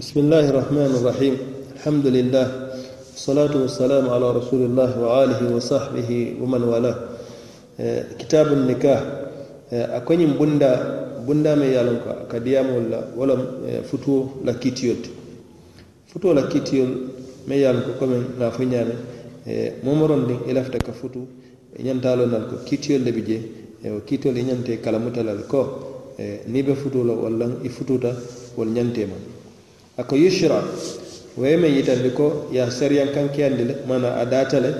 Bismillahir Rahmanir Rahim. Alhamdulillah. Salatu wassalamu ala Rasulillah wa alihi wa sahbihi wa man wala. Eh, e, kitabu nikah. E, akwenye mbunda bunda me yalonka kadiyamu la wala e, futuo la kitiyot. Futuo la kitiyol me yalonka kome na funyame. E, momoron din ilafta ka futu nyantalo nalko kitiyol le bije. E, kitiyol nyante kalamuta lal ko. E, ni be futuo la wala ifututa wal nyante man ako yushra wo ye meŋ yitandi ko ye a seriyankankeyandi le mana a daata le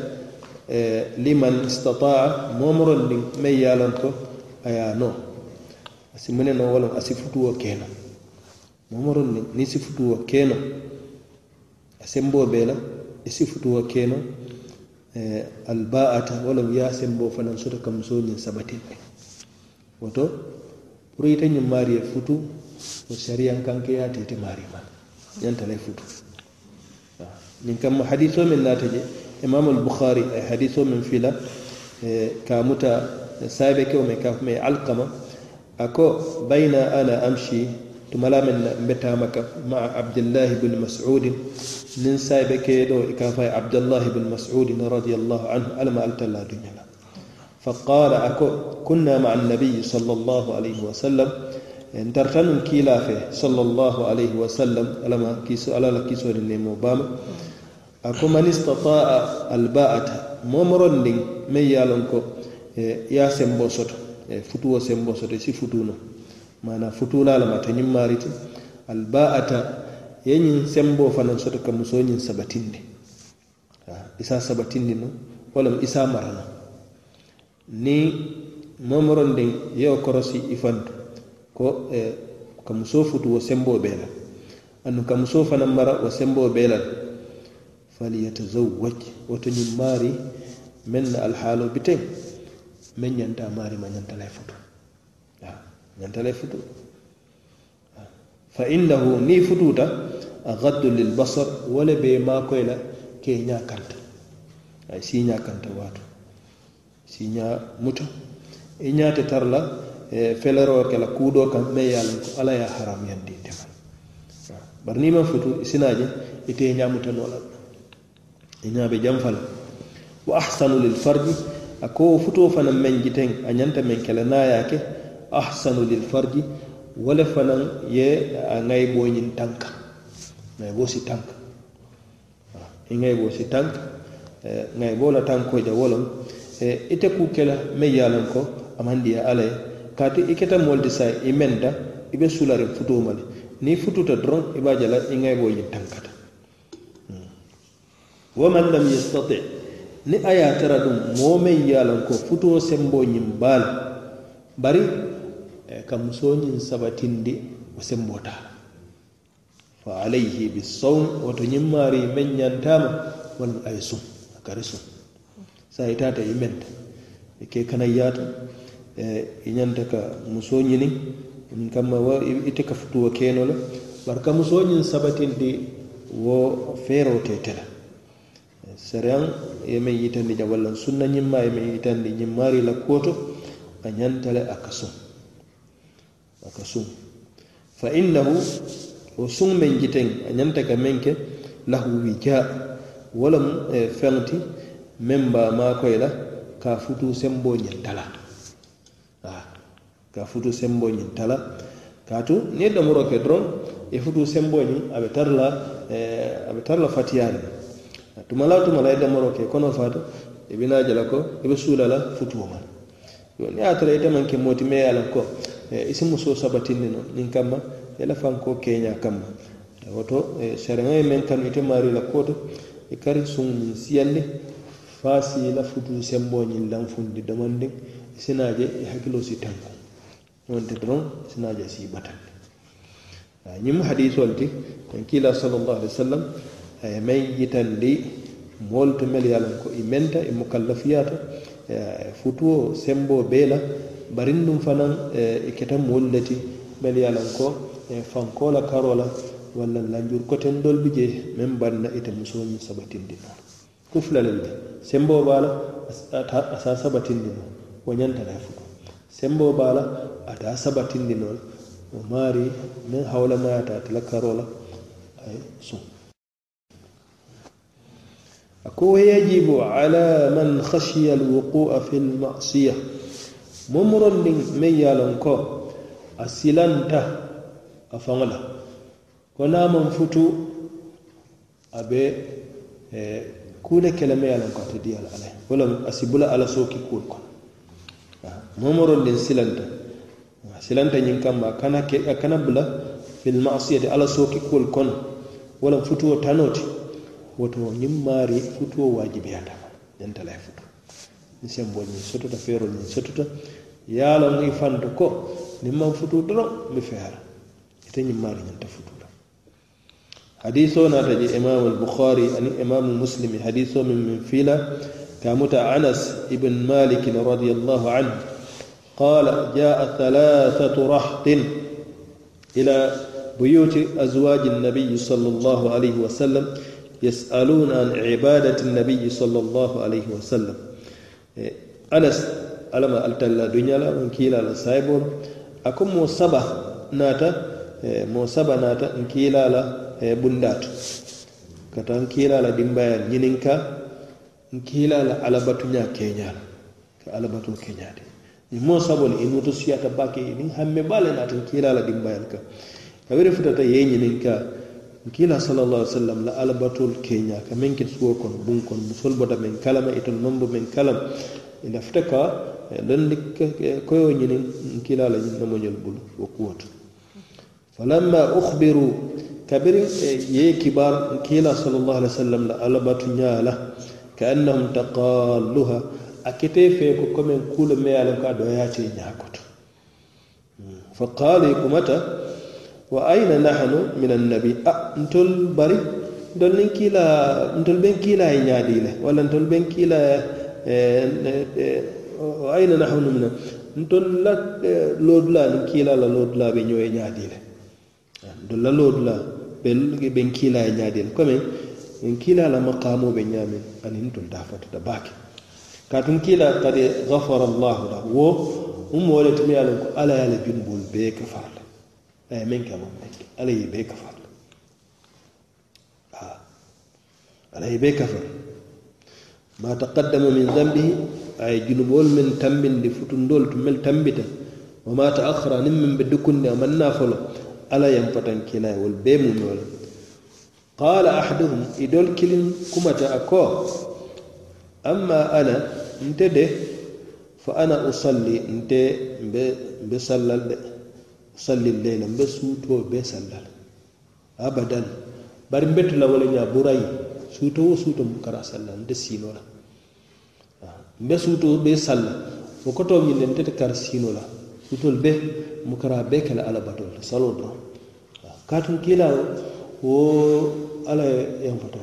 liman istataa moomoroŋ diŋ meŋ ye a loŋ ko a ye a noo a si mune noo wo loŋ a si futuwo keeno moomoroŋ diŋ niŋ si futuwo keeno a semboo bee la i si futuwo keeno albaata wo loŋ ye a semboo fanaŋ soto ka musoo ñiŋ sabatin woto pour ite ñiŋ maari ye futu wo seriyankankeyaa ti ite maari maŋ man ñantala futu ñin kam hadiso min naata je imam al-bukhari ay hadiso min fila ka muta sabe ke me ka me alqama ako bayna ana amshi tumala min mbetama ka ma abdullah ibn mas'ud nin sabe ke do ka fa abdullah ibn mas'ud radiyallahu anhu alma altalla dunyala فقال أكو كنا مع النبي صلى الله عليه وسلم en darta noon kiila fe sallllahu alayhi wa sallam alama kiso alala kisode nemo bama ako man istataa alba'ata momoron ndin men yalon ko e ya sembo soto e futuwo sembo soto e si futuno mana futulalama to ñim mariti alba'ata yeñin sembo fanan soto ka musoñin sabatindi ah, isa sabatindi no walam isa marano ni momoron ndin yewo korosi ifantu. Ko e ka musoo futu wo semboo bee la. Andu ka musoo fanaŋ mara wo semboo bee la. Falyatazawwaj woto ñiŋ maari meŋ na alhaaloo biteŋ meŋ ñanta maari ma ñanta lay futu. Ñanta lay futu. Fa innahu niŋ futuuta agaddu lilbasar wo le bee maakoyi la ke ñaa kanta ay siiñaa kanta waato siiñaa muta i ñaate tara la feleroo ke la kuudoo kaŋ meŋ ye a loŋ ko alla ye a haramuyandi ite ma bari niŋ maŋ futu sinaa je ite ye ñaamuta noo la i ñaa be janfa la wa ahsanu lil farji a ko futoo fanaŋ meŋ jiteŋ a ñanta meŋ ke la niŋ ye a ke ahsanu lil farji wo le fanaŋ ye a ŋayiboo ñiŋ tanka ŋayiboo si tanka i ŋayiboo si tanka ŋayiboo la tankoo je wo loŋ ite kuu ke la meŋ ye a loŋ ko a maŋ diya alla ye kaati i keta moolu di saa i menta i be sulare futoo ma le niŋ fututa doroŋ i be a je la i ŋayiboo ñiŋ tankata hmm. wa man lam yastati. Ni a ye a tara duŋ moo meŋ ye a loŋ ko futuo semboo ñiŋ baa la bari e ka musoo ñiŋ sabatindi wo semboo taa la fa alayhi bisawm woto ñiŋ maari meŋ ñantaama walla a ye suŋ a kari suŋ saa i taata i menta i e ke kana yaata i ñanta ka musoo ñiniŋ ñiŋ kamma wo ite ka futuwo keno le bari ka musoo ñiŋ sabatindi wo feeroo te te la sariyaŋ ye meŋ yitandi ja walla sunna ñimma ye meŋ yitandi ñiŋ maari la kuwo to a ñanta le a ka suŋ a ka suŋ fa innahu wo suŋ meŋ jiteŋ a ñanta ka meŋ ke lahu wijaa wo lemu e, feŋ ti meŋ baa maakoyi la ka a futuu semboo ñiŋ tala ka futu sembo ñiŋ tala. Kaatu niŋ ye domoro ke doroŋ ye futu sembo ñiŋ a be tara la e, a be tara la fatiyaa le tuma la tuma la ye domoro ke kono faata i e be naa je la ko e i be suula la futuo ma niŋ ye a tara ite maŋ ke mooti mee ye a loŋ ko i si musoo sabatindi no ñiŋ kamma i la fankoo keeñaa kamma. Woto sariŋo ye meŋ kanu ite maari la kuo to i kari suŋ ñiŋ siyandi faa si i la futuu semboo ñiŋ lanfundi domondiŋ i si naa je i hakkiloo si tanko. wonte doroŋ sinaje si batandi ah, ñiŋ hadisol ti en kiila salallahu alih wa sallam a ye maŋ yitandi moolu to melu ye a loŋ ko i menta i mukallafiyata e futuwo semboo bee la bariŋ duŋ fanaŋ i keta moolu le ti melu ye a loŋ ko fankoo la karoo la walla lanjur koten dol bi je meŋ banna ite musoo ñiŋ sabatindi noo ku fulalel le semboo baa la a sa sabatindi noo wo ñanta la futu. Semboo baa la ata sabatindi noon o maari meŋ hawlamayata ate la karoo la aye suŋ ako yajibu ala man khashiya alwuqua fi lmasiya momoron ndiŋ meŋ ye ko a silanta a faŋo la ko naman futu a be eh, kuule kele meŋ ye a ko ate diya la ala ye a si bula ala sooki kuol kono ah, momoro ndiŋ silanta. silanta ñiŋ kamma kana ke a kana bula fil masiyati ala sooki sookikkol kono wala futuo tanoo ti woto ñiŋ maari futuo waajibiyata ñanta la ye futu. Ni senbol ñiŋ sotota feerol ñiŋ sotota ye a loŋ i fanto ko niŋ maŋ futu doroŋ mi feera ite ñiŋ maari ñanta futu la. Hadiso naata je imamu albukhari aniŋ imamu muslimi hadiso min min fiila kamuta anas ibn malikin radiallahu anhu. قال جاء ثلاثة رحط إلى بيوت أزواج النبي صلى الله عليه وسلم يسألون عن عبادة النبي صلى الله عليه وسلم. أنس ألم ألت الله دنيا لا ونكيل على سايبون أكون موسبة ناتا موسبة ناتا نكيل على بندات. كتا نكيل على دنبايا نينينكا نكيل على ألبتو نيا كينيا ألبتو كينيا دي ni mo sabol i mutu siyata bake ni hamme bale na tan kila la dimbayal ka. Kawere futata ye nyinin ka kila sallallahu alaihi wasallam la albatul kenya ka men ke suwo kon bun kon musol bota men kalama iton nombo men kalam. Ila futaka don lik koyo nyinin kila la nyin mo nyol bul wo kuwatu falamma ukhbiru kabirin ye kibar kila sallallahu alaihi wasallam la albatu nyala ka annahum taqalluha a kete fee ko commen me ala ka do ya doyate ñaakoto fa qali kumata wa aina nahnu min an-nabi? A ntol bari don nin kila ntol ɓen kiila e le. Wala ntol ben kila eh wa aina nahnu min ntol la lod la nin kila la lod la loodula ɓe ñoye le. Ntol la lod la ben loodula ɓen kiila e le. Kome en kila la maqamu maqamoɓe ñaamin anin tol dafatata baki. Katun kiila kadi gafara allahu la wo um wole tumi ye ko ala ye la junubol bee kafarla aye men ke mom men ala ye bee kafarla ala ye bee kafar ma taqaddama min dambihi ay junubol men tambindi futundol to mel tambita wa ma ta'akhkhara nim min be dukunde amanna folo ala yam patan kila wal be mum wala qala ahaduhum idol kilin kumata ako amma ana nte de fa ana usalli nte mbe mbe sallal de usalli layla mbe suuto be sallal. Abadan bari mbetula wala nya burayi suuto wo suuto kara sallal nte sinola. Mbe suuto be salla fo koto min nen tete kar sino la sutol be mu kara be kala ala batol salo do katun kila wo ala yam fato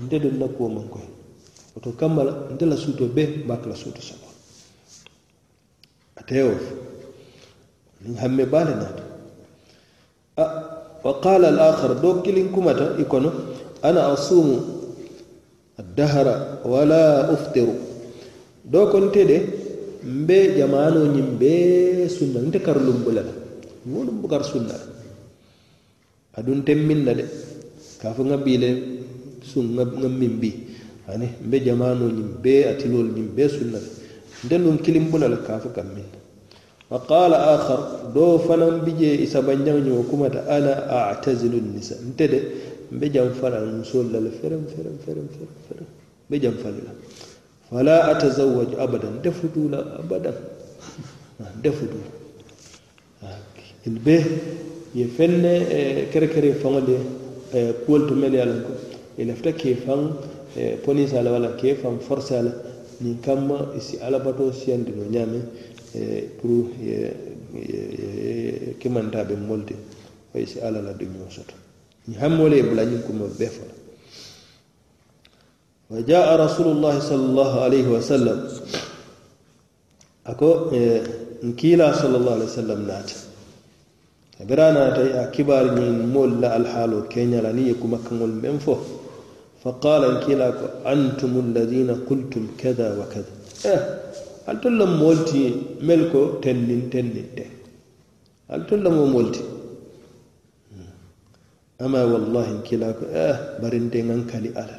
nte do na ko man koy woto kammala nte la suutoo bee mbaata la suuto sobo ate wo niŋ hamme baa le naata a ah, wa qala al akhar doo kiliŋ kumata i kono ana asuumu addahara wala uftiru. Doo kono te de mbe jamaanoo ñiŋ bee sunna nte karulum bula la. Moolum bukar sunna la. Aduŋ teŋ miŋ na de. Kaa fo ŋa bii le suŋ ŋa miŋ bii ani be jamano ñiŋ be atilolu ñiŋ be sunna. Le nte nuŋ kilim bula le ka fo kaŋ wa qala akhar do fanaŋ bije jee i sabanjaŋ ñoo kumata ana atazilu nisa. Nte de jam janfala musolu la le fereŋ fereŋ fereŋ fereŋ fereŋ mbe janfala la fala abadan. Nte abadan. Nte il be ye fenne eh, kere kere faŋo de eh, kuwolu to mel ye a loŋ ko i lafita kee faŋ police ala wala ke faŋ force ala ñiŋ kamma isi alabato siyandi no ñaame pour ye kimanta be molde o isi ala la duñoo soto. Ñi hammole bula kumol bee fola wa jaa rasulullahi sallallahu alayhi wa sallam ako nkiila sallallahu alayhi wa sallam naata bira naata a kibaari ñiŋ moolu la alhaalo keñala ye kuma kaŋol fo فقال الكلاك أنتم الذين قلتم كذا وكذا. آه هل تلم مولتي ملكو تنين تنين تن هل تلم مولتي؟ أما والله انكلاك آه برندين أنك على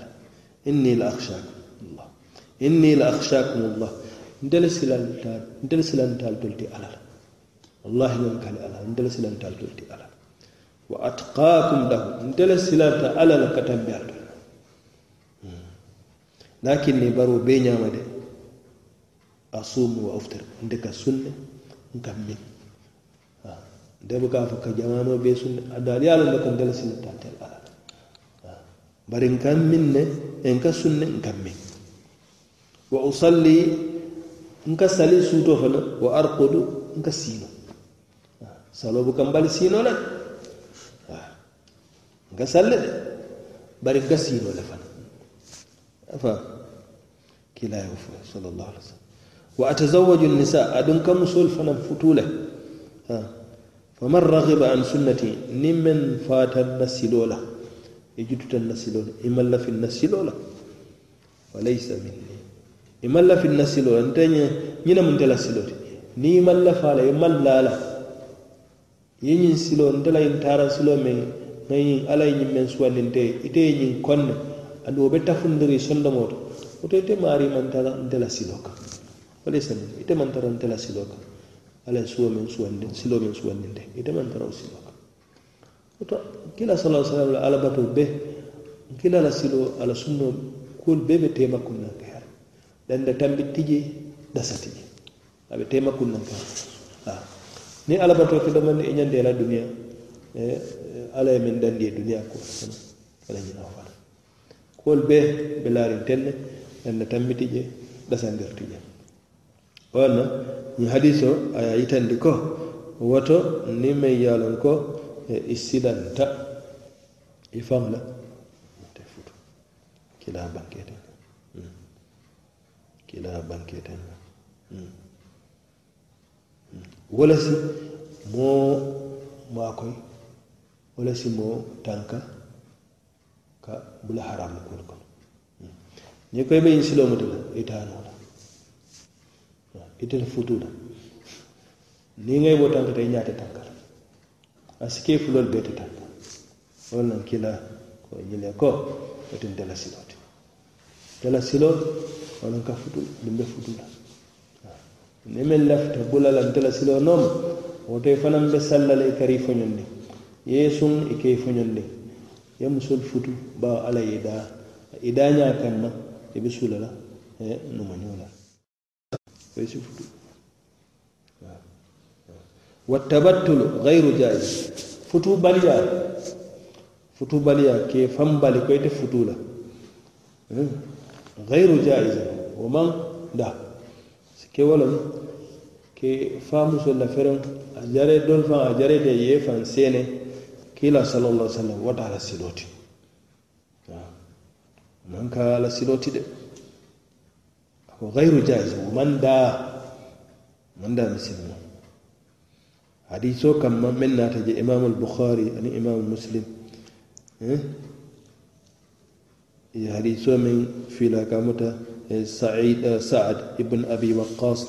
إني لاخشاك الله. إني لأخشاكم الله. ندل سلان تال تلتي على والله ينكلي على ندل سلان تال تلتي على وأتقاكم له. ندل سلان تال على كتم بيعتل lakin ni baro be ñama de. Asumu wa aftar nde ka sunne nkam min. Nde ka fo ka jamano be sunne. Adal ala nde ko ndela sinata tantel ala. Bari nkam min ne en ka sunne nkam min. Wa usalli nka sali suuto fana wa arqudu nka siino. Salobu kam bali siino la. Nka salle de. Bari nka siino le fana afa? Kilayo fo sallallahu alaihi wasallam. Wa atazawwaju nisa adun kam sul fanam futule. Ha? Faman raghiba an sunnati nimmen fatan nasilola e juttutan nasilola imalla fi nasilola walaysa minni. Imalla fi nasilola nteñe ñina mun tela siloti ni malla fala e mallala yeñin silo ntela yin taran silo men ngayin ala yin men suwaninte ite yin konne ando be tafundiri sondomoto woto ite maari mantara ntela silo kan minni ite mantara ntela silo kan ala suwo men suwandi silo men suwandinde ite mantara o silo kan woto kila sala sallam la ala bato be kila la silo ala sunno kuol be be tema kunnanke har dande tambi tije dasa tije aɓe tema kunnanke har ni ala bato ke ɗomande e la duniya e ala men dandi e duniya ko ala ñina fala kuwol bee ɓe laarin telle nanna tammiti je ɗasandirti e je. Wonna ñi hadis o aya yitandi ko woto ni men yalon ko e issidanta i e famla. Te futu. Kila banketen hmm. kila banketen hmm. hmm. wolasi mo makoy wolasi mo tanka. bila haram ko ko ni koy be silo mo dula ita no ita futu da ni ngay bo tanka tay nyaata tankal aske fulol be ta wannan kila ko yile ko otin dala silo dala silo wannan ka futu dimbe futu da ni men lafta bulala dala silo nom wote fanan be sallale kari fonyondi yesun ike fonyondi ye musol futu bawo ala yi da i daña kaŋ na i be sula la numañoo la. Koy si futu. Wattabattulu gayru jaiz. Futu baliya futu baliya ke fan bali kai ta futu la. Hmm. Gayru jaiz. Wo maŋ da. Si ke wala loŋ ke faa musol la fereŋ a jare dol faŋ a jare da ye faŋ seene kila sallallahu alaihi wasallam wata ala siloti man ka ala siloti de ko gayru jais wo man da man da misilmo hadiso kamma men naata je imamu albukhari ani imamu muslim e hadiso men fila kamuta said saad ibn abi waqas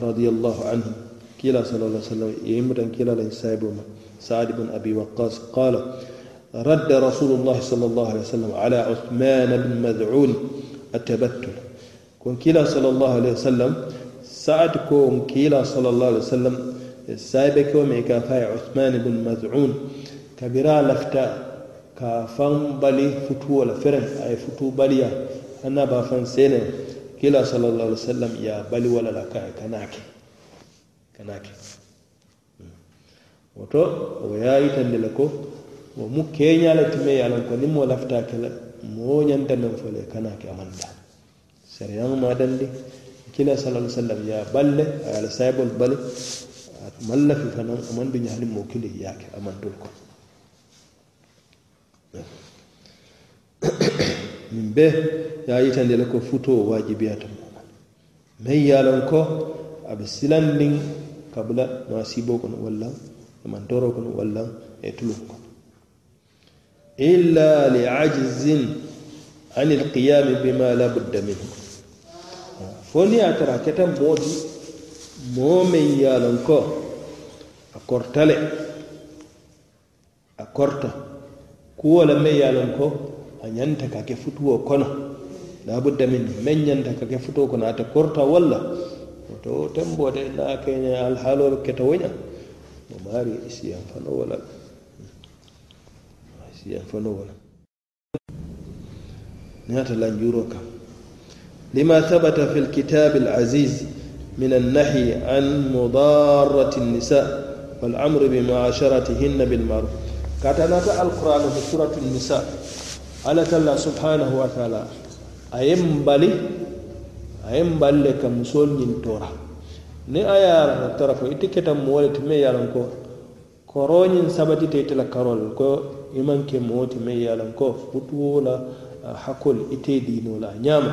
radiallahu anhu kila sal lah sallam yemutan kila la saibuma سعد بن أبي وقاص قال رد رسول الله صلى الله عليه وسلم على عثمان بن مذعون التبتل. كون كلا صلى الله عليه وسلم سعد كون كلا صلى الله عليه وسلم سابك ومكافاة عثمان بن مذعون كبيرا لفتا كفان بلي فتو فرن أي فتو بليا أنا بافان سينا كلا صلى الله عليه وسلم يا بلي ولا لكا كناكي. كناكي. woto o ya yitande le ko wo mu keña le time ye lon ko niŋ moo lafita ke la moo ñanta meŋ fo le kana ke amanta sariyaŋo ma dandi kila sallallahu alaihi wasallam ya balle a la saybol balle malla fi fanan aman dunya halin mokili yake aman dulko min be ya yitande le ko futo wajibiyata moma men ya lon ko abe silandin kabla nasibo kono walla mantoro kono walla e tulum kono illa li ajzin an ilqiyami bima la budda minhu. Fo ni a tara keta mooti moo meŋ ye a loŋ ko a korta le a korta. Kuwo le meŋ ye a loŋ ko a ñanta ka ke futuwo kono. Labudda min meŋ ñanta ka ke futuwo kono ate korta walla. To tembo de na a keña alhaaloolu keta wo ñaŋ mo maari isiyan fano wala isiyan fano wala نيات لنجوروك لما ثبت في الكتاب العزيز من النهي عن مضارة النساء والأمر بمعاشرتهن بالمعروف. كاتنات القرآن في سورة النساء. على الله سبحانه وتعالى. أيم بالي أيم بالي كمسول من تورا ni a ye a tara fo ite keta moo le ti meŋ ye a loŋ ko. Koroñiŋ sabatita ite la karol ko i maŋ ke moo ti meŋ ye a loŋ ko. Futuwo la hakkol ite diino la ñaama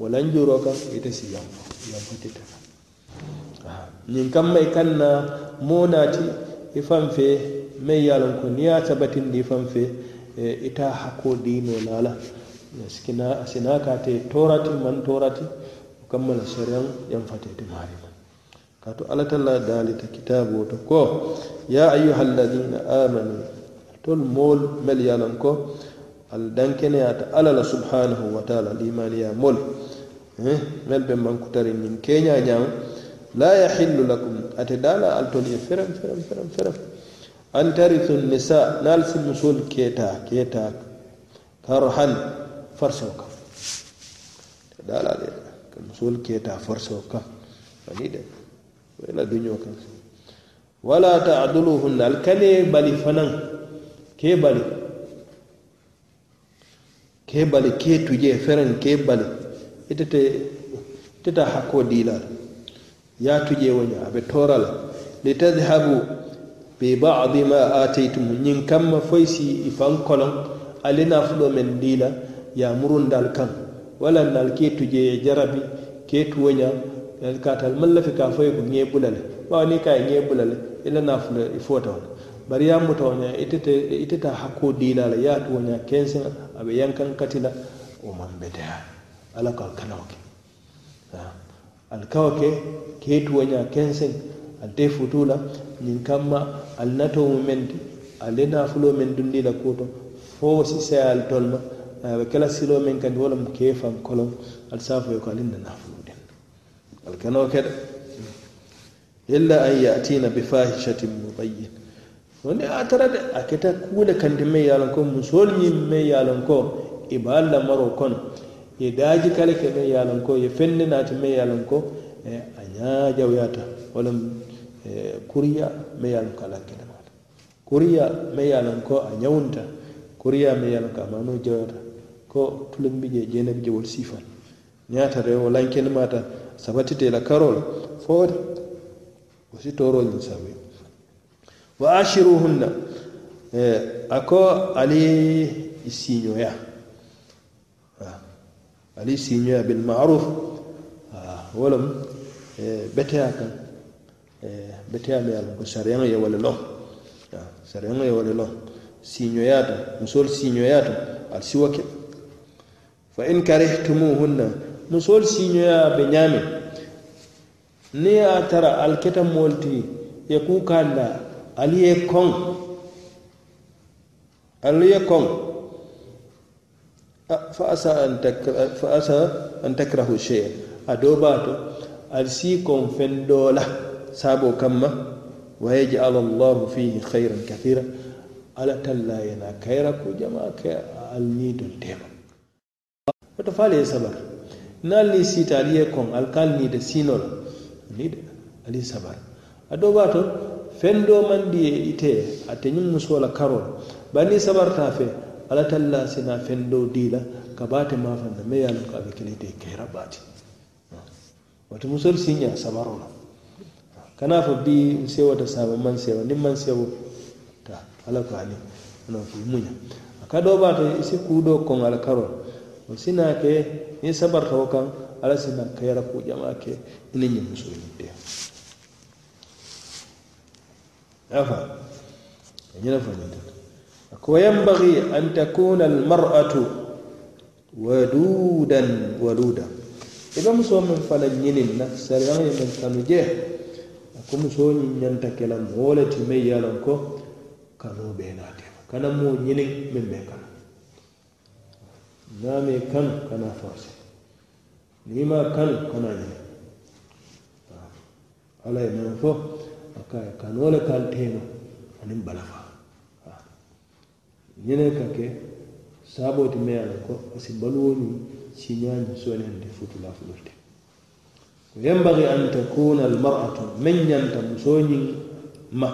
walaŋ juro kaŋ ite si yanfo yanfotita ñiŋ kamma i kaŋ na moo naati i faŋ fe meŋ ye a loŋ ko. Niŋ ye a sabatindi i faŋ fe ita hakkoo diino la. La sikina sina ka te toorati maŋ toorati o kamma la sariyaŋ yanfatete maarima كاتو على تلا دالت كتاب وتكو. يا أيها الذين آمنوا تول مول مل يالنكو. الدنكنيات على سبحانه وتعالى لمن يا مول. إيه؟ مل بمنكو ترين من كينيا جام لا يحل لكم. أتدالا ألتون يفرم فرم فرم فرم أن ترث النساء نالس المسول كيتا كيتا. كرحن فرسوك دالا دي. المسول كيتا فرسوك فليدي. ila duño kan wala ta'duluhunna al kane bali fanan ke bali. Ke bali ke tuje feren ke bali. Itete iteta hakko diilal ya tuje woña aɓe torala litadhabu bi badi ma ataytumu ñin kamma foy si i fan kolon alina fuɗo men diila ya murundal kan wala nal ke tuje jarabi ke tuwoña katal malla fi ka fo ko nye bulale ba ni ka nye bulale ila na fu ifo ta bari ya mu tawnya itete iteta hako dilala ya tuwanya kensin abe yankan katila. O man beda ala ka kanawke alkawake ke tuwanya kensin alte futula ñiŋ kamma ali natowo meŋ ti. Ali nafuloo meŋ dundi la koto fo wo sisayaalu tolu ma a be kela kan wala mu kefan kolon. Kee faŋ koloŋ ali ko ali na fulo wal kano kede illa an yatina bi fahishatin mubayyin. Woni a tara de a keta kuuɗe kandi me yalon ko musol ñin me yalon ko e ba lamaro kono ye daaji kala ke me yalon ko ye fenne naati me yalon ko e a ñaajawyata walla e, kuriya me yalon ko ala kede mata kuriya me yalon ko a ñawunta kuriya me yalon ko amano jawyata ko tulambije jeenabije wol sifal ñaatata o lankenmata sabati de la sabatitela karola fooda toro ni sabi wa ashiruhunna eh, ako ali isinyo ya ah, ali isinyo ya bilmaruf ma'ruf ah, lem eh, beteya kan eh, beteya me ye lon ko ah, sariyaŋo ye wole loŋ sariyaŋo ye wole loŋ siiñoyaata musolu siiñoyaata ali siwo ke fa in karihtumuhunna musoolu siiñoya be ñaamiŋ niŋ ye a tara ali keta moolu ti ye kuu kaanda ali ye koŋ ali ye koŋ fa asa fa asa an takrahu shay'an a doo baa to ali sii koŋ feŋ doo la saaboo kamma wa yaj'al allahu fihi khayran kathira ala talla ye na kayira ku jama ke dol teema woto fo ali ye sabar nalni sitaliye kon alkal nide sinol. Nide ali sabar. Ado bato fen do mandi e ite a ate ñum musola karol. Bani sabarta fe ala talla sina fen do dila ka bate mafanna me yalo ko aɓe kelete kayra bati. Wato musol siña sabarola kana fa bi sewata saba man sewa wani man sewo ta ala ko ani ono fi muña aka do bato isi kuuɗo kon alkarol. O sina ke niŋ sabarita wo kaŋ alla si naŋ kayira kuu jamaa ke i niŋ ñiŋ musoo ñiŋ teŋ afa ñina fo ñinta ko wa yambagi an takuna almar'atu wadudan waluda. I be musoo meŋ fanaŋ ñiniŋ na sariyaŋ ye meŋ kanu je ko musoo ñiŋ ñanta ke la moo le ti meŋ ye a loŋ ko kanuu bee naatema kana moo ñiniŋ meŋ be kanu na mai kan kana fasa nima kano kana ñe ala ye men fo aka kano kan teno anin balafa ñene ka ke saboti me ala ko asi baluwoni siñañi sonende futula fulolde وينبغي أن تكون المرأة من ينتم سوني ما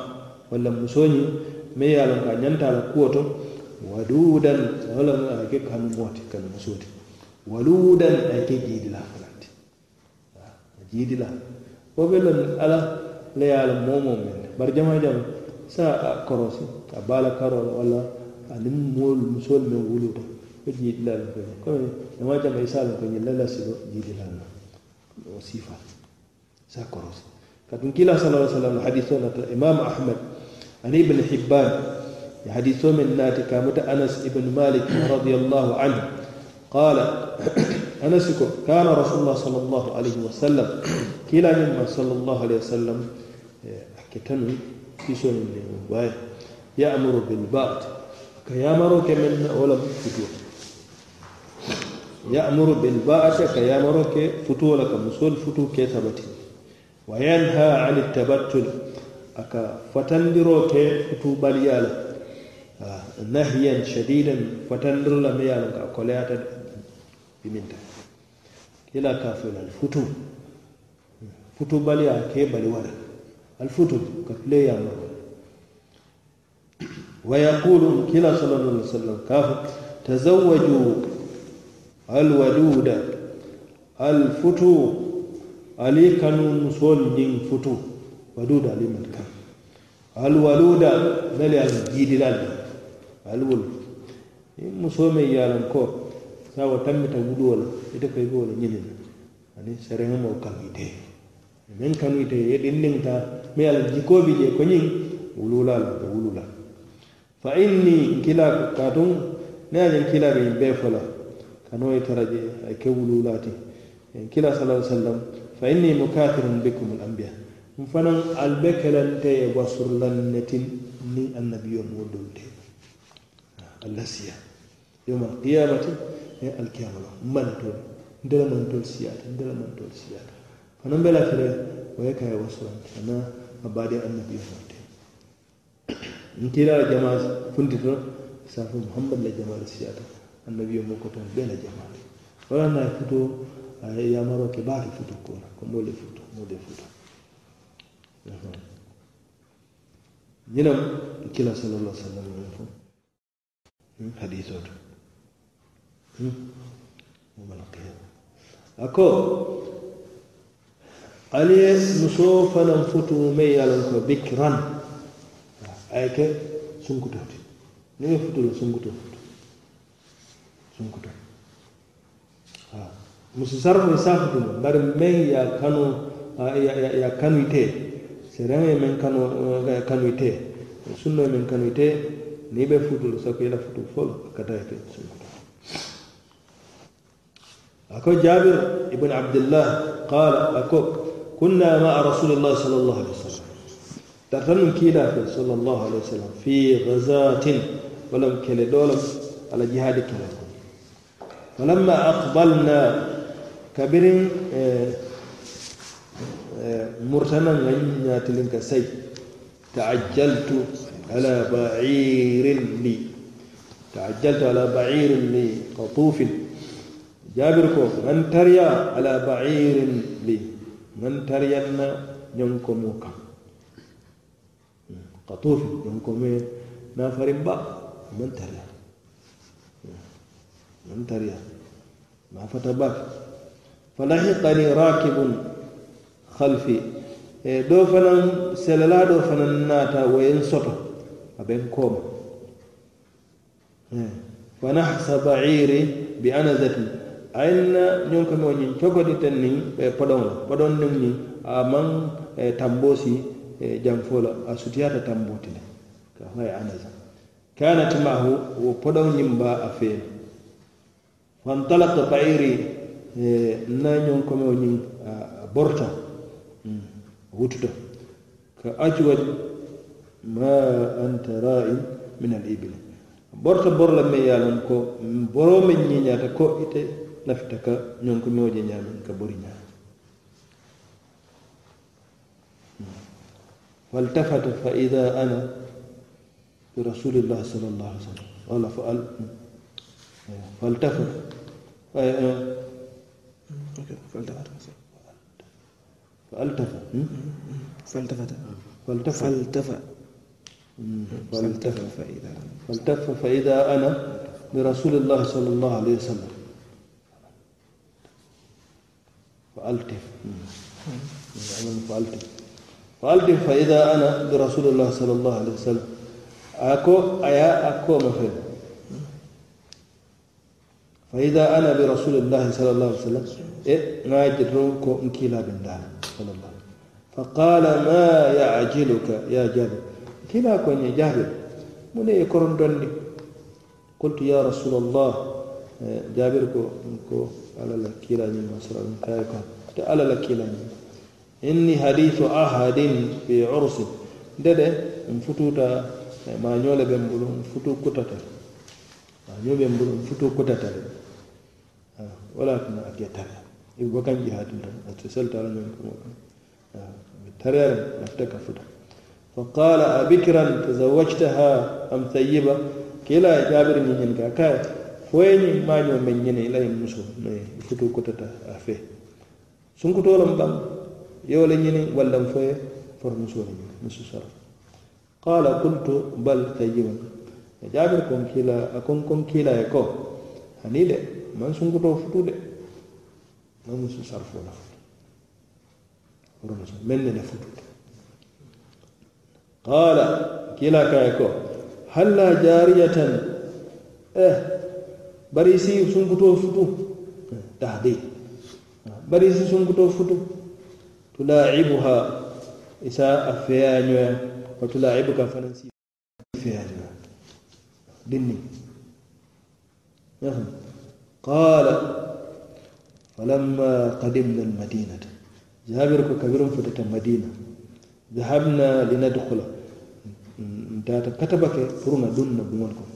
ولا مسوني ما يعلم أن ينتهى القوة waludan walama ake kanu moti kanu musoti waludan ake jiidila falanti ah, jiidila. Wo be lon ala le ye a la moo moo men. Bari jama jama sa a korosi a baa la karo la walla aniŋ moolu musoolu meŋ wuluta wo jiidila le ko comme jama jama i se a loŋ ko ñiŋ la la silo jiidila la o siifa sa korosi. Katum kiila sala alai sallam hadisoo nata imam ahmad ani ibne hibban حديث من ناتك مت أنس بن مالك رضي الله عنه. قال أنس كان رسول الله صلى الله عليه وسلم كلا مما صلى الله عليه وسلم أكتن في سنة المباية يأمر بالبعد كيأمر كمن أولى بفتوة يأمر بالبعد كيأمر كفتوة لك مسؤول فتوة كثبت. وينهى عن التبتل أكا فتندروك فتوة بليالك nahyan shadidan fatandiro la me yala ka koleyata biminta. Kila ka fela al futu futu baliya ke bali wala. Al futu ka ya ma wa yaqulu kila sallallahu alaihi wasallam kafu tazawwaju alwaduda. Alfutu ali kanu musol din futu. Waduda ali man kan alwaluda mele al ali wolu niŋ eh, musoo meŋ ye a loŋ ko saawa tanbita wuluo la ite ko i be wo le ñiniŋ aniŋ sariŋo maŋ kanu ite. Meŋ kanu ite ye ɗiŋ niŋ ye a loŋ jikoo bi jee ko ñiŋ wuluu e la la ate fa inni nkila kaatuŋ ne ye a je nkila be ñiŋ bee fo la kanoo ye tara je a ke wuluu la ti e nkila sala sallam fa inni mukathirun bikum al-anbiya. N fanaŋ ali be kelente ye wasurlan netin ti niŋ annabiyoo moo dolu te alasiya yawma alqiyamati e alkiyama la mantol ndela mantol siyata ndela mantol siyata fanan mbela fere waye kaye wasurante ana abadi annabi morte ntilala jama funtito safu muhammad la jamal siyata annabi mo ko ton bela jamaa wala na futo yamaro ke baati futo ko ko mo le futo mo de futo ñinam kila sallallahu alayhi wa sallam Hmm? hadis o to. Hmm? Yomal qiyama ako ali ye muso fanaŋ futu meŋ ye a loŋ ko bikiran a ye ke sunkuto ti niŋ ye futu lo sunkuto futu. Sunkuto. Musu sarfo ye saa futu bari meŋ ye a kanu ye a kanu eh, ite sereŋo ye meŋ kanu ite sunno ye meŋ kanu ite niŋ be futulu sako ila futu folo kata yete sunkuto ako jabir ibn abdillah qala ako kunna maa rasulillahi sal allahu alih wa sallam tartanum kiila fe sal allahu alih wa sallam fi gazatin walam kele ɗolam ala jihadi kele ko falamma aqbalna kabirin murtanan ŋa ñatilin ka say taajjaltu على بعير لي. تعجلت على بعير لي قطوف. جابر كو من تريا على بعير لي؟ من تريا ننكموك قطوف ننكم نافر با من تريا؟ من تريا. ما فتبات فلحقني راكب خلفي. إيه، دوفنا سلالا دوفنا ناتا وين سطر aɓen kooma fa nahsa bairi bi anasati ayinna ñon kame o ñin cogodi ten nin e podon la podon nin ni a man e tambo si e janfo la a sutiyata tambo ti le ka hoye anasa kanat mahu wo podon ñin ba a feen fantalaka bairi na ñon kame o ñin a borta wututa ka ajwad ما أنت رائ من الإبل. برت بر لما يعلم كو برو من ينيا تكو نفتك نونك نوجي نعم. كبرنا والتفت فإذا أنا برسول الله صلى الله عليه وسلم. قال فأل فالتفت. فألتفت. فالتفت. فالتفت. فالتفت. فالتفت فإذا فالتفت فإذا أنا برسول الله صلى الله عليه وسلم. فألتف. فألتف. فألتف فإذا أنا برسول الله صلى الله عليه وسلم. أكو أيا أكو مثل فإذا أنا برسول الله صلى الله عليه وسلم. إيه؟ روكو إنكيلا بن صلى الله عليه وسلم. فقال ما يعجلك يا جابر؟ kila konye jabir mune e korondondi qultu ya rasulallah e, jabir ko ko ala la kila ñima sallam kaye kan te ala la kila ñima inni hadithu ahadin fi ursin ndede um fututa e, ma ñole ɓen mbulu um futu kutata. Ma ñoɓen mbulu um futu kutata. Wala tuna a gettare ibo kanji hatinta ate seltala ñon komo ɗum tarere lafte ka futa. فقال أبكرا تزوجتها أم ثيبة كلا جابر من ينكا كاي فوين ما نيو من يني لا يمسو فتو كتتا أفه سنكتو لم بام يولا ñini walla m foye for musole ñini musu sara qala qultu bal tayyiban e jaabir kon kila a kon kon kila e ko hani de man sunkuto futu de ma musu qala kila kaye ko halla jariyatan. Eh bari si sunkuto futu. Tahdid bari si sunkuto futu. Tulaibuha isa a feyañoya wa tulaibuka fanan si feyañoya dinni. Yahum qala falamma qadimna almadinata. Jabir ko kabirum fotata madina. Dhahabna linadkhula. فتت المدينة ذهبنا لندخل انتهت كتبك فرنا دون بمنكم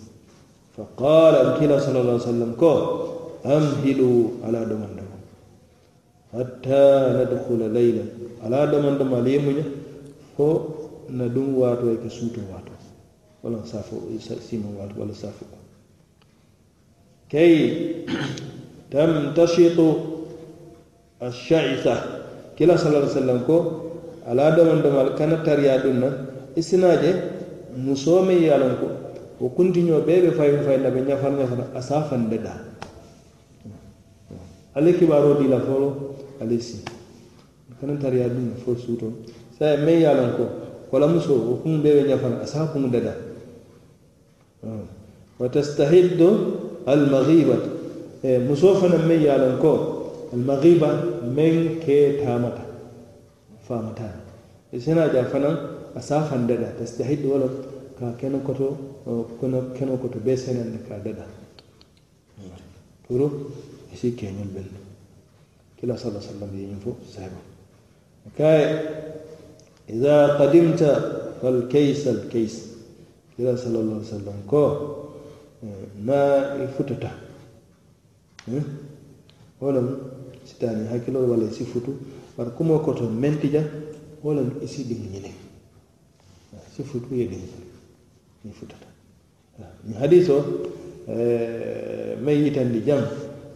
فقال أمكينا صلى الله عليه وسلم كو أمهلوا على دمان hatta nadkhula layla ala daman dama lemuña fo na ɗum wato e ke suuto wato wala safo sino wato wala safo kay tamtashitu ash-sha'itha kila sallallahu alaihi wasallam ko ala daman dama kana tariya ɗum na isinaje muso meŋ ye a loŋ ko wo kuntiñoo bee be fayi la be ñafar ñafara a se a fande daa hmm. ale kibaaroo e dii la foloo ale si. Fanaŋ tariya duŋ fo suuto. Saye meŋ ye a loŋ ko kola muso wo kuŋ bee be ñafara a se a kuŋ dada wa tastahiddu almaghibatu musoo fanaŋ meŋ ye a loŋ ko almaghiba meŋ kee taamata faamata i e sena jaa fanaŋ asa handaɗa tastahid wala ka keno koto kono keno koto be senande ka daɗa toro esi keñol bello kila sala sallam yeñin fo sahaba. Kaye ida qadimta falkays alkays kila salallah sallam ko eh, ma i futata. Eh? Wolem sitani hakkilol walla isi futu wara kumo koto mentija wolem isi ɗin ñinin si futu ye ɗin ni futata. Mi hadis o e, may yitandi jam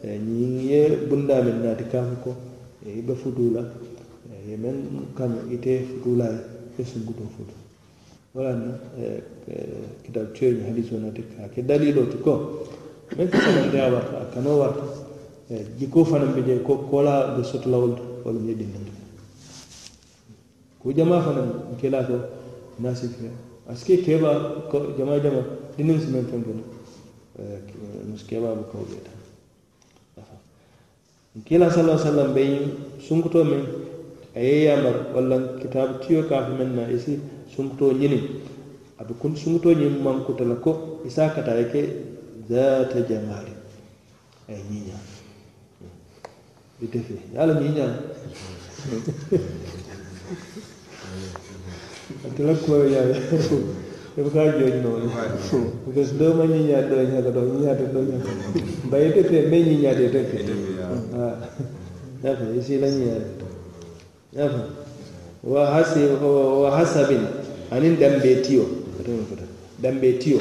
e, ñiŋ ye bunda men naati kaamu ko e i be futu la ye men kanu ite futu la ye sunkuto futu wala na kitabu coyo mi hadis o naati ka ke dalilo ti ko men ko samandeya warta a kano warta jiko fanaŋ be je ko kola be sotula wol to wolu je ɗinnato ko jama fanaŋ kela ko nasipia aske keba jamaa jama dinim simen fenfen muskeba bu beta kila sallallahu alaihi wasallam bay sunkuto men ayeya mar walla kitab tiyo ka men na isi sunkuto nyini abu kun sunkuto nyin man kutala ko isa kata yake zata jamali. Ay nyinya. Bitefe yalla nyinya. atela kuwaro ñaami ɗum ka jooji noon because ɗo ma ñiñaade ɗo ñaka ɗo ñiñaade ɗo ñaka mbayi tepe mbe ñiñaade tepe yafa e isila ñiñaade yafa. Wa hasi wa hasabin anin dambe tiyo. Dambe tiyo.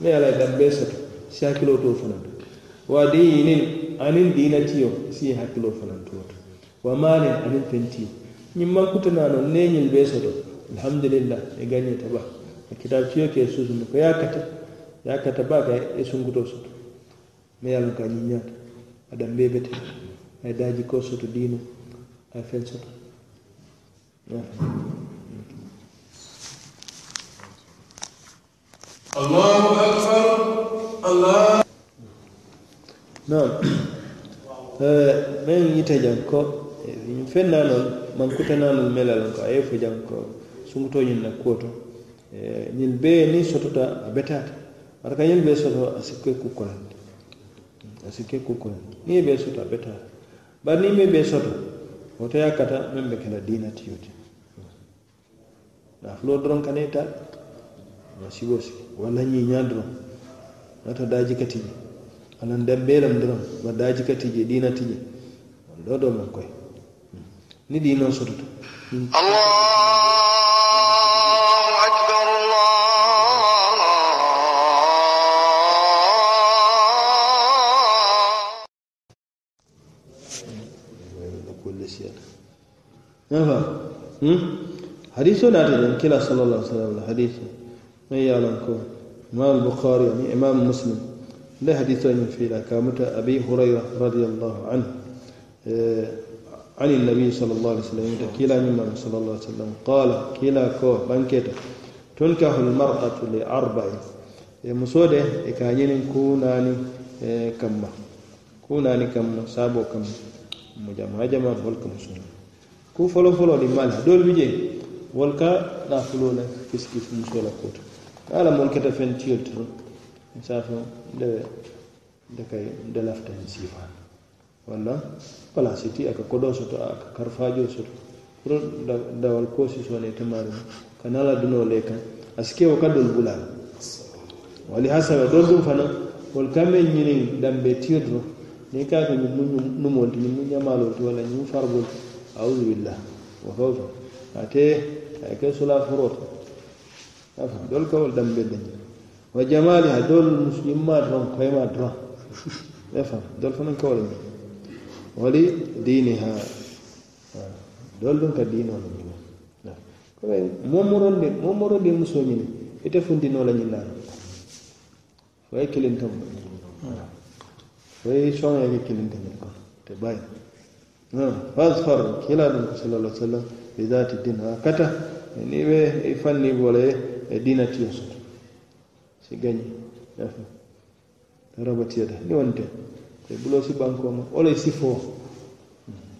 Me ala dambe soto. Si hakkiloo to fananto wa dinin anin dina tiyo. Si hakkiloo fanantowoto wa maalin anin fen tiyo. Ñimman kutanaa noon neñil ɓe soto. alhamdulillah e gañeta ba kitab ciyo ke susuma ko yakata. Yakata ba ga e sunguto soto me yalon ka ñiñata aɗa mbebete ay daji ko soto dino. Ay fen soto allahu akbar. Allah. Non eh, min yita jam ko eh, fen nanon mankutananon melal ko aye fu jam ko sunkuto ñiŋ na kuo to ñiŋ eh, bee niŋ sotota a betaata bari ka ñiŋ bee soto a si ke ku konandi a si ke ku konandi niŋ ye bee soto a betaata bari niŋ mee bee soto woto ye kata meŋ be ke la diina tiyo ti naafuloo doroŋ kana i taa ma siwo sigi walla ñiiñaa doroŋ nata daaji ka tije alan dembee lam doroŋ ma daaji ka tije. Diina tije loo doo maŋ koy hmm. ni diinoo sotota hmm. Allah! نفا هم؟ حديثه كلا صلى الله عليه وسلم حديث ما يعلمكم إمام البخاري يعني إمام مسلم. لا حديثين في كامة أبي هريرة رضي الله عنه آه، عن النبي صلى الله عليه وسلم كلا من صلى الله عليه وسلم قال كلا كو بانكيت تنكح المرأة لأربع. إيه، مسودة إكاين كوناني آه، كما كوناني كما سابو كما مجمع جمع فولك مسلم ku folo folo di mala dol bi je wol ka na fulo la fiski fu muso la ko ala mon keta fen tiyol to sa fo de de kay de lafta en sifa wala wala siti aka kodo soto aka karfajo soto pro dawal kosi sone tamaru kanala duno leka aske o kadol bulala wali hasaba dol dum fana wol kambe nyini dambe tiyol ni ka ko nyum numol nyum nyamalol to wala nyum farbol to أعوذ بالله وفوته أتيه أكي صلاة فروت دول كول دم بدن وجمالها دول المسلم ما درم قيمة درم يفهم دول فنن كول ولي دينها دول دون كدين ولا دين momoronde momoronde muso ñini ite funtinola ñillaano foye kilintom foye soŋoyake kilinteñin kon te bayi fasfar kila ɗum ko sallallah sallam bi dati din ha kata ni bole dina tiyo si gañi nafa raba ni wonte e bulo si bankoma wala sifo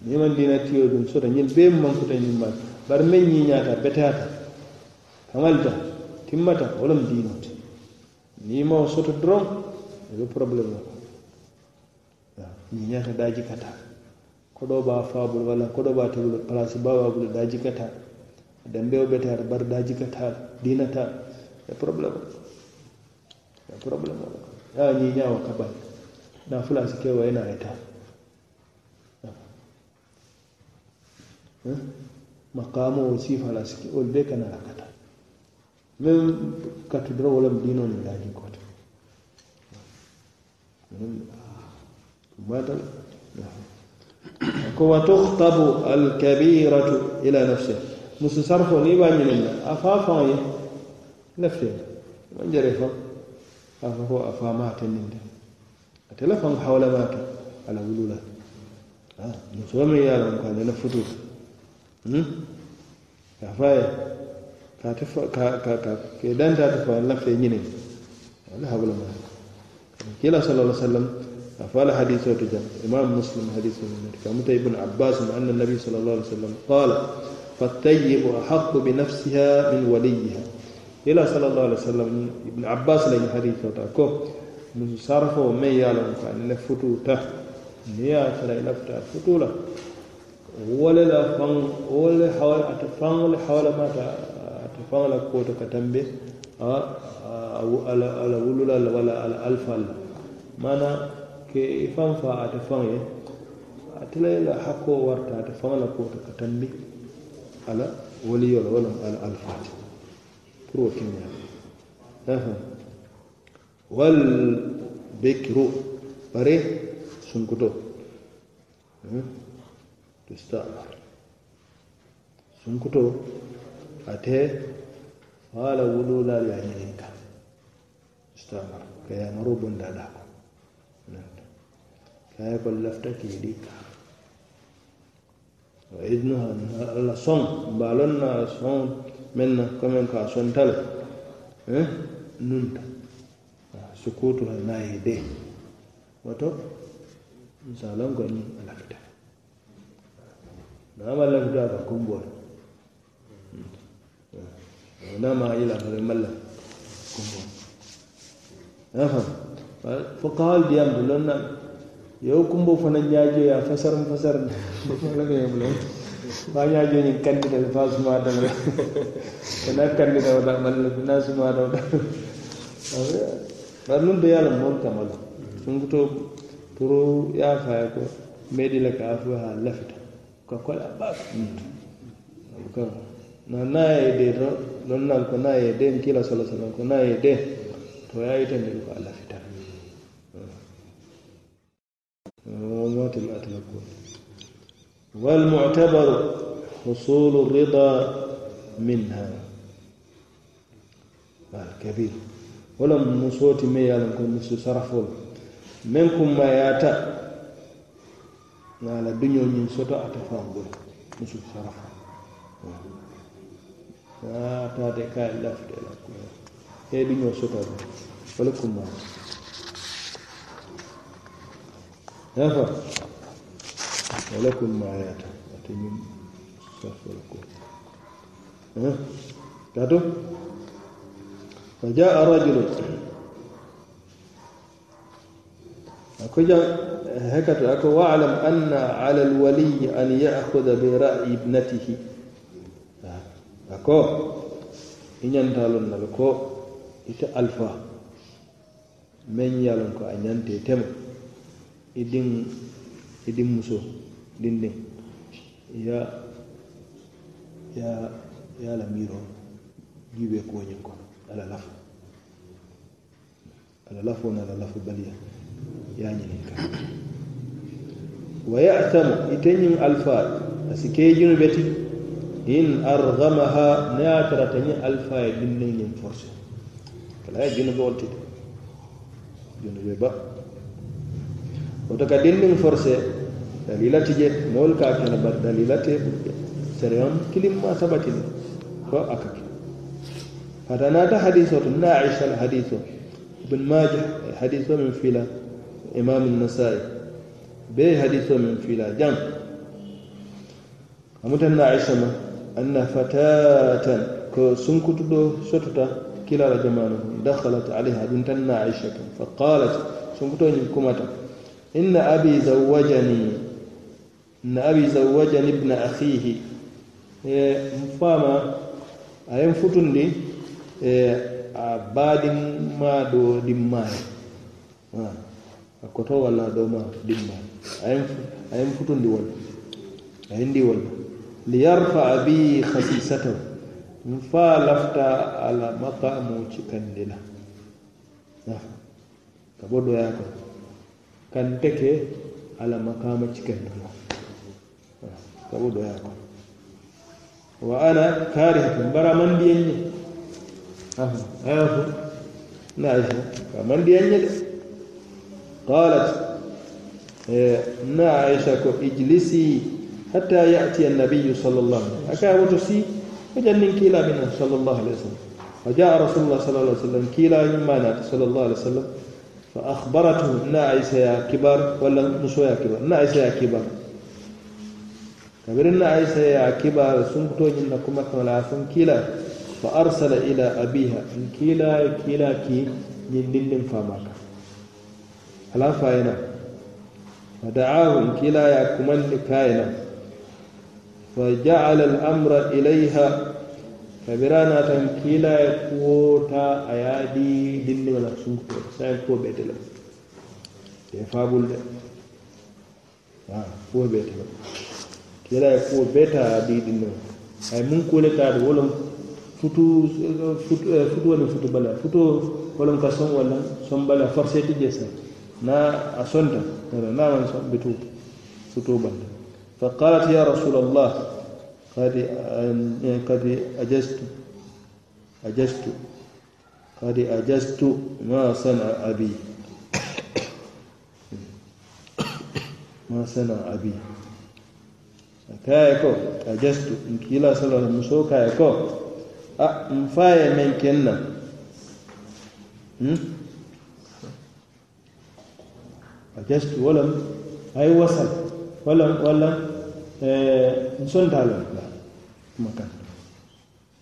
niman dina tiyo ɗum soto ñin ɓe mankuta ñin ma bar men ñiñata betata kamalta timmata wolam dinote ni ma soto doron eɓe probléme o daji kata koɗo ba fabol walla koɗo ba tebol place bawagulo e daji katal dambewo ɓete ata bar daji katal dinata e probléme e probléme o. A ñiñawo kabal na fulasi kewa ena eta maqamo o sifala siki ol be kana rakata même katudoro wolam dino ni e daji kote matal Yeah. وتخطب الكبيرة إلى نفسه مسسرف نيبا من الله أفافا نفسه من جريفا أفافا أفا مات من دي أتلفا حول مات على ولولا آه. نفهم يا رب قال لنا فتوك أفا كاتف كا كا كا كيدان تاتفا نفسه نيني هذا حول مات كلا صلى الله عليه وسلم قال حديث تجا إمام مسلم حديث من كمت ابن عباس أن النبي صلى الله عليه وسلم قال فالطيب أحق بنفسها من وليها. إلى صلى الله عليه وسلم ابن عباس لي حديث تاكو من صرف ومن يعلم كأن لفتو ته نيا فلا لفتا فتولا ولا لا فان ولا حول أتفان ولا حول ما أتفان لا كوتا كتنبه. ala ala wulula la wala ala alfa la mana ke i faŋ fa ate faŋ ye ate la la hakkoo warta ate faŋ la koto ka tambi ala waliyo la wala ala alfaati pour wo keñaa wal bekiru bare sunkuto. Tustamar sunkuto ate wala wululal ya ñininka tustamar ka yamaro bondada ko kaye ko lafta keedi kaa wa idnaha alla soŋ mbalon na soŋ meŋ na commen ka sonta le eh, nunta sukutuha naŋ ye de. Woto misalan ko ñiŋ a lafita naama lafita a ka kumboo le hmm. naama a yila ka ma lafi kumboo le fo kawal diyam to loŋ na yo kumbo fana ñaajoya fasaram fasaram alamayamla ma ñaajoñin candidat fa suma dawra kona candidat wata malla na suma dawra bar nun do yaala moon kamala sunguto pour yaafaya ko meɗila ka afu ha lafita. Ka kola bak kan na na yede non nan ko na yede kila sallallahu alaihi wasallam ko na yede to yayi tan ko Allah موت الأتلكون والمعتبر حصول الرضا منها. الكبير ولم مسوت مي يالن كون مسو صرفول منكم ما ياتا على دنيو نين سوتو اتفاهم بول مسو صرف آه تاتي كاي لافت لا كو اي دنيو سوتو ولكم ما ولكم ما تاتو فجاء رجل. أكجا هكذا. أن على الولي أن يأخذ برأي ابنته. أكو؟ إن ينتالون إتا ألفا. من يالون كو أن ينتي E i din i e din muso din din ya ya ya la miro jibe ko nyen ko ala lafu. Ala lafu na ala lafu baliya. Ya nyen ka. Wa ya'tamu itanyin alfa asike jinu beti in arghamaha na taratani alfa ya din nyen force kala ya jinu bolti jinu be ba. Woto ka dinnin forcé dalila tije mool ka kene bar dalila te sereyon kilimma sabatini ko akake فتنادى حديثه ناعش الحديث ابن ماجه حديثه من فيلا. إمام النسائي. به حديثه من فيلا. جم أمتنا عائشة أن فتاة كسنكت دو شتتا كلا جمانه دخلت عليها بنتنا عائشة فقالت سنكت كمتا إن أبي زوجني inna abi zawajani na abi zawajani ibn akhihi e, mfama ayem futundi e, a badin ma do dimmani a koto walla do ma dimmani ayem ayem futundi won ayindi won liyarfa bi khasisatahu mfa lafta ala maqamu cikandila kabodwa yako kan teke ala maqama cikandi la ka bo doya ko wa ana karihatun bara man diyen ne عافوا نعيشة فمن دي أنجل قالت نعيشة إجلسي حتى يأتي النبي صلى الله عليه وسلم. أكا وتسي فجنن كيلا منه صلى الله عليه وسلم. فجاء رسول الله صلى الله عليه وسلم كيلا مما نات صلى الله عليه وسلم. فأخبرته نعيشة يا كبار ولا نسوى يا كبار نعيشة يا كبار كبير نعيشة يا كبار سنكتو جنكم كما كيلا. فأرسل إلى أبيها. كلا كلا كي يندن فامك ألا فاينا فدعاه كلا يكمن كاينا فجعل الأمر إليها kabira naatan kiila ye kuwo ta a ye a di dindiŋo la sunkuto sa ye kuwo bete le ye faabul de kuwo bete le kiila ye kuwo beta a ye a di dindiŋo a ye muŋ kuwo le taata wo loŋ futu futu futuo ni futu bala futuo wo loŋ ka soŋ walla soŋ bala forcé ti je sa na a sonta na maŋ soŋ bitu futuo bala fa qalat ya rasulallah قد قد أجزت أجزت قد أجزت ما صنع أبي ما صنع أبي kaye ko a jastu kila sallallahu alaihi muso kaye ko a n faye men kenna a jastu walam ay wasal walam walam n sontalon kumakan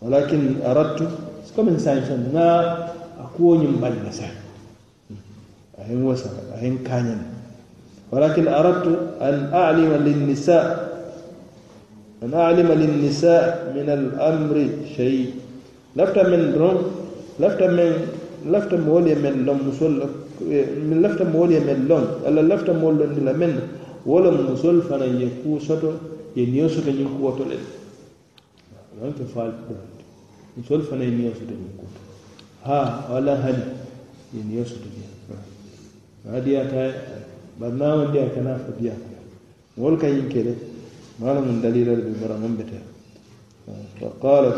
walakin aradtu komin sanction na akuwoñin balna sa ahen wasara ahen kañan walakin aradtu an alima linnisa an alima linnisa min alamri shey lafta men doron lafta men lafta moolu ye men lon musol min lafta moolu ye men lon alla eh, lafta moolu londila men wala musol fana ye kuu soto ye niyo soto ñin kuwoto le aman fe faalu ɗonde musolu fana ye niyo soto ñiŋ koto ha wala hani ye niyo soto je maa diyata bari naama diya kana fo diya kana moolu ka ñiŋ ke de maala mun dalila le be bara maŋ bete fa qalat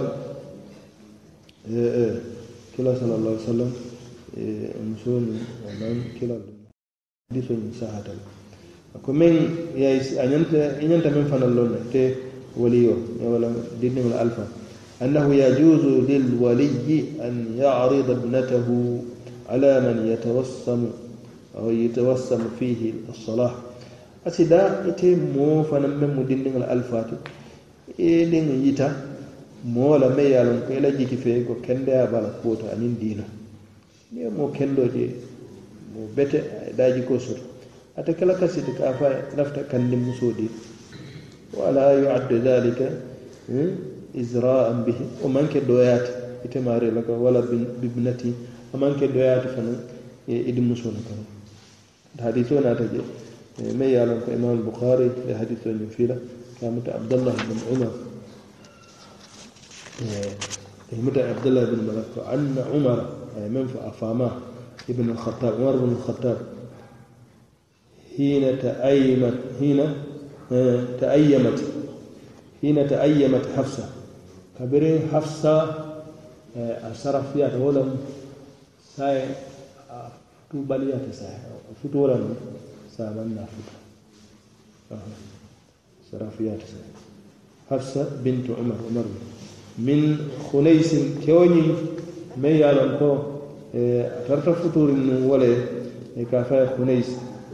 e, e, kila sallallahu alaihi wasallam e, muso um ni wannan kila hadiso ni sahata ko men ya anyanta anyanta men fanan lonne te وليه؟ ولا دين من الألفا أنه يجوز للولي أن يعرض ابنته على من يتوسم أو يتوسم فيه الصلاة أسدا إتي مو فنم دين من الألفات إدين يتا مو لا مي يالون كلا جيكي فيكو كندا كوتا أنين دينا ni mo kendo je mo bete daji ko soto ata kala kasiti ka ولا يعد ذلك إزراء به. ومن كدويات يتماري لك ولا بابنتي ومن كدويات فن إدم سونك حديثنا تجي ما يعلم إمام البخاري في حديث يفيلا كان عبد الله بن عمر. متى عبد الله بن ملك أن عمر من أفاماه ابن الخطاب عمر بن الخطاب حين تأيمت حين تأيمت. حين تأيمت حفصة. كبر حفصة أشرف فيها ولم ساي تباليات ساي فتورا سامنا فتور شرفيات ساي حفصة بنت عمر عمر. من خنيس كوني ما يعلم كو ترتف فتور ولا كافة خنيس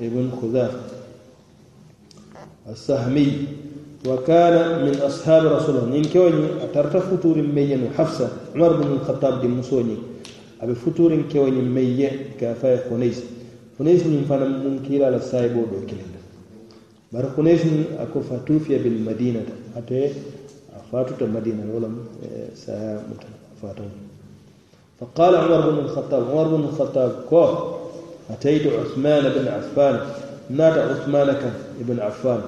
ابن خزاعة السهمي. وكان من أصحاب رسول الله. نين كوني أترت فتور ميين حفصة عمر بن الخطاب دي مسوني. أبي فتور كوني ميين كافاي خنيس. خنيس من فانا ممكيلا لسايبو دو كلمة بار خنيس أكو فتوفي بالمدينة. أتي فاتت المدينة. ولم سا فاتون فقال عمر بن الخطاب عمر بن الخطاب كو أتيت عثمان بن عفان. نادى عثمان ابن عفان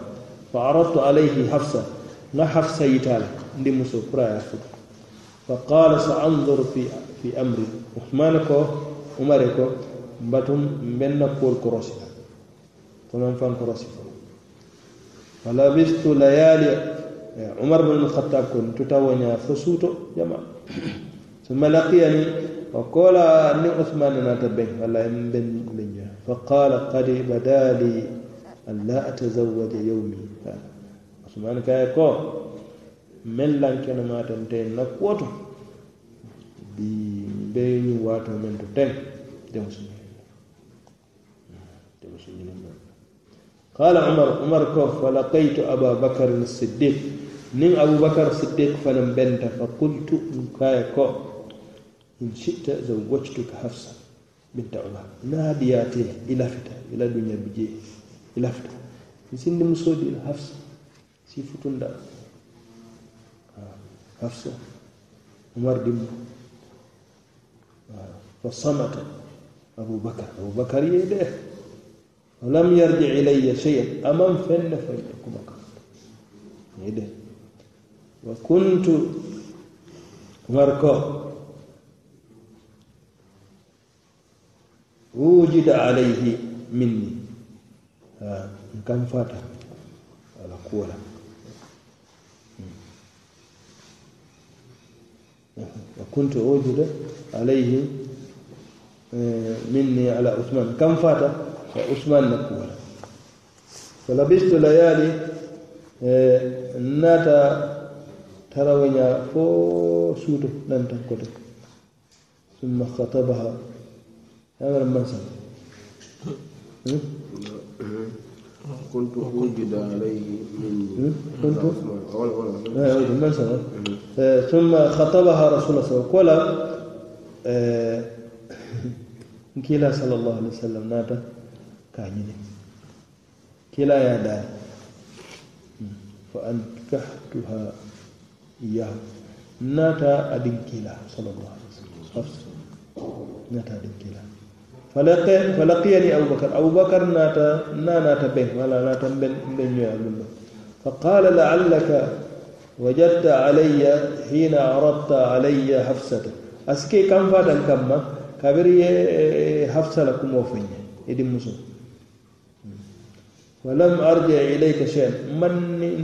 فعرضت عليه حفصة لا حفصة يتال دي فقال سأنظر في في أمري عثمان كو عمر كو باتم من كول كروسي فمن فان كروسي فلبثت ليالي عمر بن الخطاب كنت تتونيا فسوتو جماعة. ثم لقيني وقال أني عثمان ناتبين ولا بن بن فقال قد بدا لي أن لا أتزوج يومي هذا عثمان كاي كو من لان كان ما تنتين نكوتو بي بيني واتو من تنتين قال عمر عمر كو فلقيت أبا بكر الصديق نين أبو بكر الصديق فلم بنت فقلت كاي كو إن شئت زوجتك حفصة binta ola naadiyate ilafita ila duña bije ilafita mi sinni musodi ila hafsa si futunda. Hafsa umar dimbo. Fa samata aboubacar aboubacar yeede walam yarji ilaya cheyan aman fenne fayde kubakar yeede wa kuntu umar ko wujida alayhi minni. N kam fata. Ala kuwola hmm. wa kuntu ujuda alayhi e, minni ala usman. Kam fata? Wa usman na kuwola falabistu layali e, nata taraweña fo suuto nan tan koto summa khatabaha هذا من سنة كنت وجد عليه مني كنت؟ ولا ولا من سنة ثم خطبها رسول الله صلى الله عليه وسلم. قال كلا صلى الله عليه وسلم ناتا. كاñine kila ya daari fa ankahtuha iyahu nata adin kila sallallahu alaihi wasallam hafsa nata adin abubakar abubakar nata na nata ben wala nata ben ben ñoya lullo فقال لعلك وجدت علي حين عرضت علي حفصة أسكي كم فاتن كما كبري حفصة لكم وفنيا إدي مسلم ولم أرجع إليك شيئا. من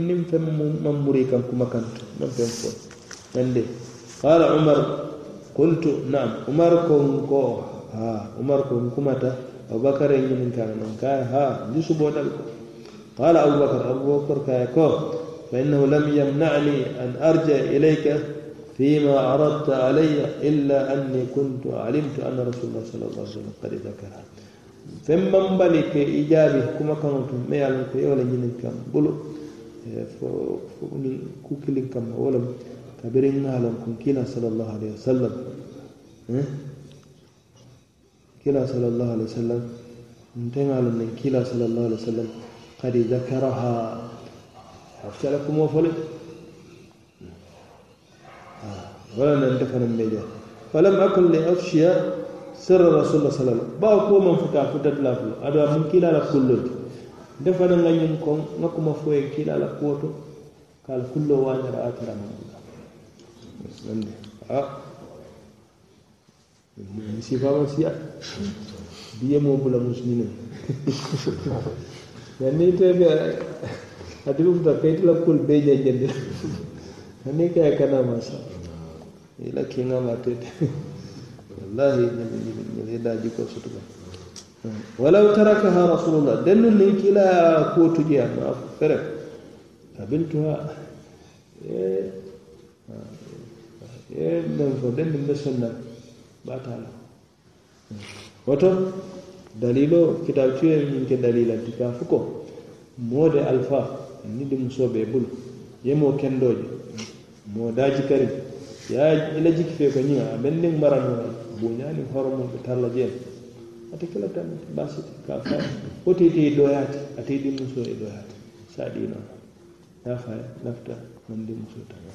نم فم من مريكا كما كنت من فم من دي. قال عمر قلت نعم. عمر كون كو ها عمر كون كمتا أبو بكر من كان من كان ها جسو بودل قال أبو بكر أبو بكر كايكو فإنه لم يمنعني أن أرجع إليك فيما عرضت علي إلا أني كنت علمت أن رسول الله صلى الله عليه وسلم قد ذكرها feŋ maŋ bali ke i jaabi kuma kaŋo to me ye a loŋ ko ye wo le ñiniŋ kaŋ bulu fo fo kila sallallahu alaihi wasallam انتهى من كلا صلى الله عليه وسلم قد ذكرها عرفت لكم وفلت ولن اندفن الميدان فلم أكن لأفشي سر رسول الله صلى الله عليه وسلم باكو من فتا فتت لافو أدوى من كلا لكل دفن غنيمكم نكم فوي كلا لكوتو قال كل وانا رأت رمضان si famasia biye mo bula musmina yani tebe adibu ta peti la kul beje jende yani kaya kana masa ila kinga matete wallahi nilida jiko sutuba walau tarakaha rasulullah dennu ni kila ko tuje ma fere kabiltuha eh eh dan fo dennu sunna ba ta batala wato dalilo kitabucuye yin ke dalila ti fuko. Mo da alfa ni da muso bai bulu ya mo ken doji mo daaji kari. Ye i la jiki fee ko ñiŋa a meŋ niŋ maranoo la buuñaaniŋ hormon be tara je a ta kela ta ba baasiti ka fa ko te ite i dooyaati ate i di musoo i sa saa diinoo fa ye a faye lafita maŋ di musoo tama